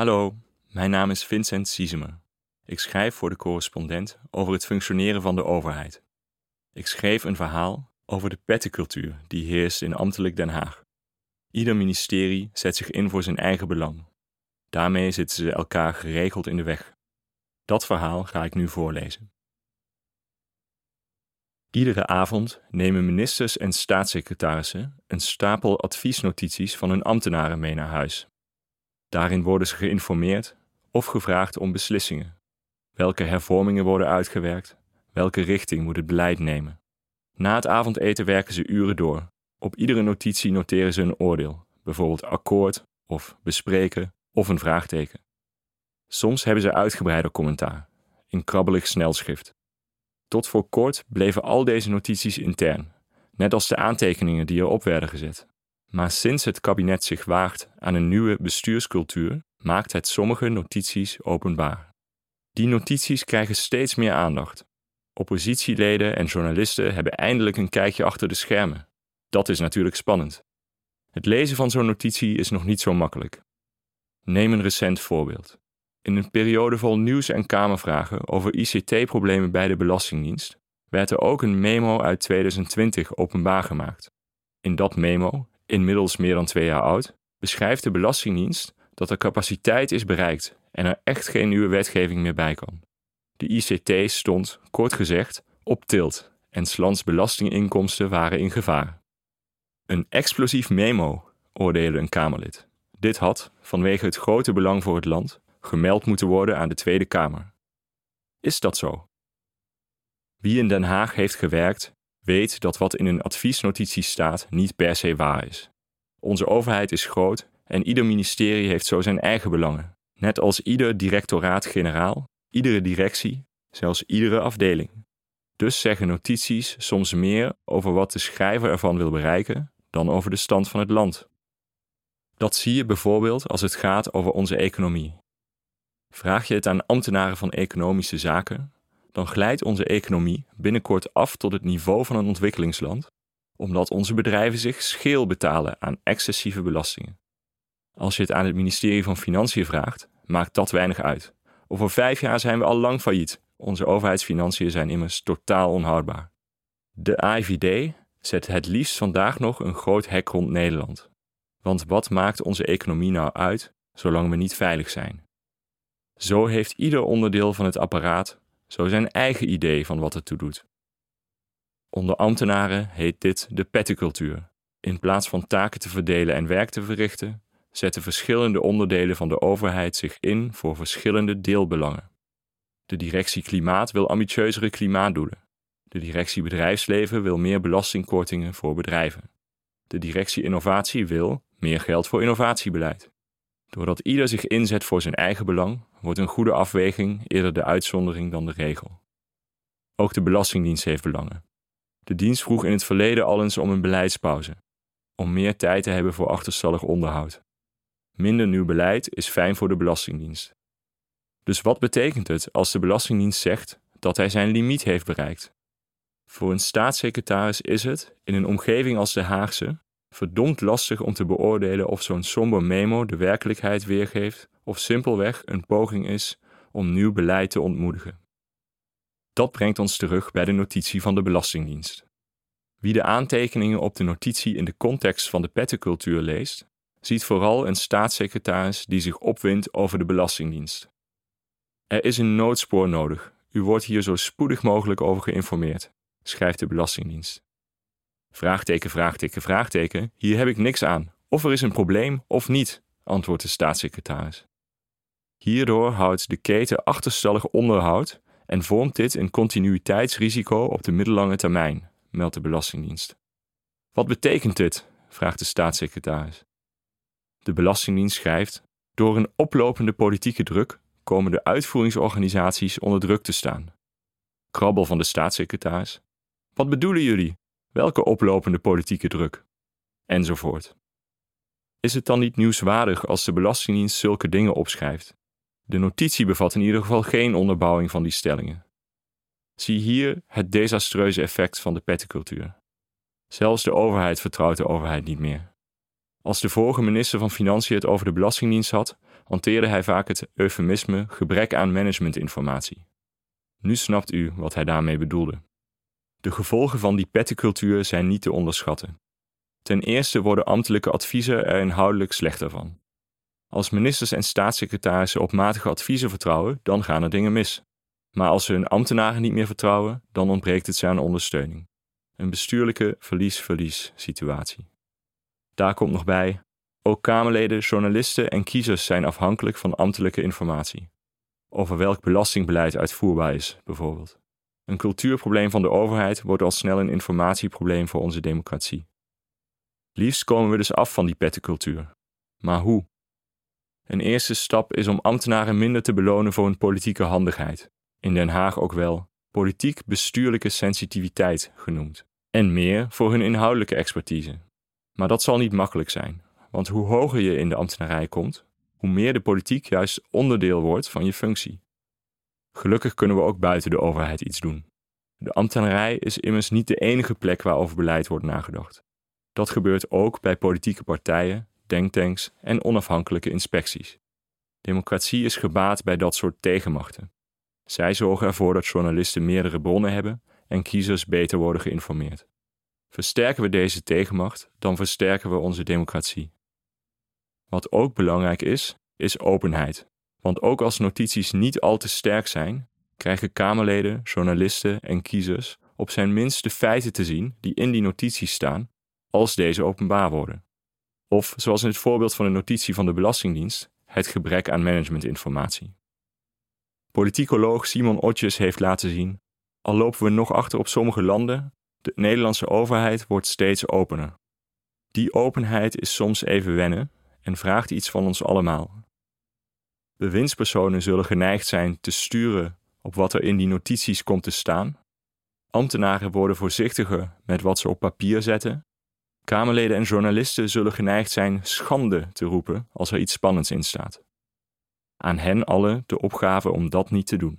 Hallo, mijn naam is Vincent Siesemer. Ik schrijf voor de correspondent over het functioneren van de overheid. Ik schreef een verhaal over de pettencultuur die heerst in ambtelijk Den Haag. Ieder ministerie zet zich in voor zijn eigen belang. Daarmee zitten ze elkaar geregeld in de weg. Dat verhaal ga ik nu voorlezen. Iedere avond nemen ministers en staatssecretarissen een stapel adviesnotities van hun ambtenaren mee naar huis. Daarin worden ze geïnformeerd of gevraagd om beslissingen. Welke hervormingen worden uitgewerkt? Welke richting moet het beleid nemen? Na het avondeten werken ze uren door. Op iedere notitie noteren ze een oordeel, bijvoorbeeld akkoord of bespreken of een vraagteken. Soms hebben ze uitgebreider commentaar, in krabbelig snelschrift. Tot voor kort bleven al deze notities intern, net als de aantekeningen die erop werden gezet. Maar sinds het kabinet zich waagt aan een nieuwe bestuurscultuur, maakt het sommige notities openbaar. Die notities krijgen steeds meer aandacht. Oppositieleden en journalisten hebben eindelijk een kijkje achter de schermen. Dat is natuurlijk spannend. Het lezen van zo'n notitie is nog niet zo makkelijk. Neem een recent voorbeeld. In een periode vol nieuws en kamervragen over ICT-problemen bij de Belastingdienst werd er ook een memo uit 2020 openbaar gemaakt. In dat memo, inmiddels meer dan twee jaar oud, beschrijft de Belastingdienst dat de capaciteit is bereikt en er echt geen nieuwe wetgeving meer bij kan. De ICT stond, kort gezegd, op tilt en Slans belastinginkomsten waren in gevaar. Een explosief memo, oordeelde een Kamerlid. Dit had, vanwege het grote belang voor het land, gemeld moeten worden aan de Tweede Kamer. Is dat zo? Wie in Den Haag heeft gewerkt, weet dat wat in een adviesnotitie staat niet per se waar is. Onze overheid is groot en ieder ministerie heeft zo zijn eigen belangen, net als ieder directoraat-generaal, iedere directie, zelfs iedere afdeling. Dus zeggen notities soms meer over wat de schrijver ervan wil bereiken dan over de stand van het land. Dat zie je bijvoorbeeld als het gaat over onze economie. Vraag je het aan ambtenaren van economische zaken, dan glijdt onze economie binnenkort af tot het niveau van een ontwikkelingsland, omdat onze bedrijven zich scheel betalen aan excessieve belastingen. Als je het aan het ministerie van Financiën vraagt, maakt dat weinig uit. Over vijf jaar zijn we al lang failliet. Onze overheidsfinanciën zijn immers totaal onhoudbaar. De AIVD zet het liefst vandaag nog een groot hek rond Nederland. Want wat maakt onze economie nou uit zolang we niet veilig zijn? Zo heeft ieder onderdeel van het apparaat zo zijn eigen idee van wat het toe doet. Onder ambtenaren heet dit de pettencultuur. In plaats van taken te verdelen en werk te verrichten, zetten verschillende onderdelen van de overheid zich in voor verschillende deelbelangen. De directie Klimaat wil ambitieuzere klimaatdoelen. De directie Bedrijfsleven wil meer belastingkortingen voor bedrijven. De directie Innovatie wil meer geld voor innovatiebeleid. Doordat ieder zich inzet voor zijn eigen belang, wordt een goede afweging eerder de uitzondering dan de regel. Ook de Belastingdienst heeft belangen. De dienst vroeg in het verleden al eens om een beleidspauze, om meer tijd te hebben voor achterstallig onderhoud. Minder nieuw beleid is fijn voor de Belastingdienst. Dus wat betekent het als de Belastingdienst zegt dat hij zijn limiet heeft bereikt? Voor een staatssecretaris is het, in een omgeving als de Haagse, verdomd lastig om te beoordelen of zo'n somber memo de werkelijkheid weergeeft of simpelweg een poging is om nieuw beleid te ontmoedigen. Dat brengt ons terug bij de notitie van de Belastingdienst. Wie de aantekeningen op de notitie in de context van de pettencultuur leest, ziet vooral een staatssecretaris die zich opwindt over de Belastingdienst. Er is een noodspoor nodig. U wordt hier zo spoedig mogelijk over geïnformeerd, schrijft de Belastingdienst. Vraagteken, vraagteken, vraagteken, hier heb ik niks aan. Of er is een probleem of niet, antwoordt de staatssecretaris. Hierdoor houdt de keten achterstallig onderhoud en vormt dit een continuïteitsrisico op de middellange termijn, meldt de Belastingdienst. Wat betekent dit? vraagt de staatssecretaris. De Belastingdienst schrijft: Door een oplopende politieke druk komen de uitvoeringsorganisaties onder druk te staan. Krabbel van de staatssecretaris: Wat bedoelen jullie? Welke oplopende politieke druk? Enzovoort. Is het dan niet nieuwswaardig als de Belastingdienst zulke dingen opschrijft? De notitie bevat in ieder geval geen onderbouwing van die stellingen. Zie hier het desastreuze effect van de pettencultuur. Zelfs de overheid vertrouwt de overheid niet meer. Als de vorige minister van Financiën het over de Belastingdienst had, hanteerde hij vaak het eufemisme gebrek aan managementinformatie. Nu snapt u wat hij daarmee bedoelde. De gevolgen van die pettencultuur zijn niet te onderschatten. Ten eerste worden ambtelijke adviezen er inhoudelijk slechter van. Als ministers en staatssecretarissen op matige adviezen vertrouwen, dan gaan er dingen mis. Maar als ze hun ambtenaren niet meer vertrouwen, dan ontbreekt het ze aan ondersteuning. Een bestuurlijke verlies-verlies situatie. Daar komt nog bij, ook Kamerleden, journalisten en kiezers zijn afhankelijk van ambtelijke informatie. Over welk belastingbeleid uitvoerbaar is, bijvoorbeeld. Een cultuurprobleem van de overheid wordt al snel een informatieprobleem voor onze democratie. Liefst komen we dus af van die pettencultuur. Maar hoe? Een eerste stap is om ambtenaren minder te belonen voor hun politieke handigheid, in Den Haag ook wel politiek-bestuurlijke sensitiviteit genoemd, en meer voor hun inhoudelijke expertise. Maar dat zal niet makkelijk zijn, want hoe hoger je in de ambtenarij komt, hoe meer de politiek juist onderdeel wordt van je functie. Gelukkig kunnen we ook buiten de overheid iets doen. De ambtenarij is immers niet de enige plek waar over beleid wordt nagedacht. Dat gebeurt ook bij politieke partijen, denktanks en onafhankelijke inspecties. Democratie is gebaat bij dat soort tegenmachten. Zij zorgen ervoor dat journalisten meerdere bronnen hebben en kiezers beter worden geïnformeerd. Versterken we deze tegenmacht, dan versterken we onze democratie. Wat ook belangrijk is, is openheid. Want ook als notities niet al te sterk zijn, krijgen Kamerleden, journalisten en kiezers op zijn minst de feiten te zien die in die notities staan, als deze openbaar worden. Of, zoals in het voorbeeld van de notitie van de Belastingdienst, het gebrek aan managementinformatie. Politicoloog Simon Otjes heeft laten zien: al lopen we nog achter op sommige landen, de Nederlandse overheid wordt steeds opener. Die openheid is soms even wennen en vraagt iets van ons allemaal. Bewindspersonen zullen geneigd zijn te sturen op wat er in die notities komt te staan. Ambtenaren worden voorzichtiger met wat ze op papier zetten. Kamerleden en journalisten zullen geneigd zijn schande te roepen als er iets spannends in staat. Aan hen allen de opgave om dat niet te doen.